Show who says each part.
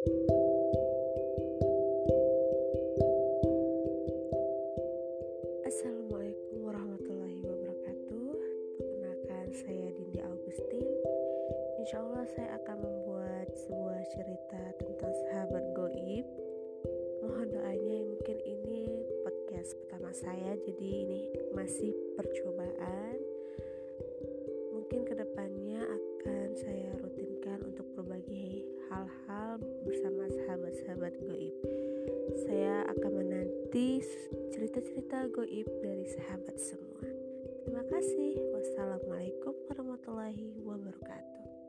Speaker 1: Assalamualaikum warahmatullahi wabarakatuh. Perkenalkan saya Dinda Augustin. Insya Allah saya akan membuat sebuah cerita tentang sahabat goib. Mohon doanya mungkin ini podcast pertama saya Jadi ini masih percobaan sahabat-sahabat goib Saya akan menanti cerita-cerita goib dari sahabat semua. Terima kasih. Wassalamualaikum warahmatullahi wabarakatuh.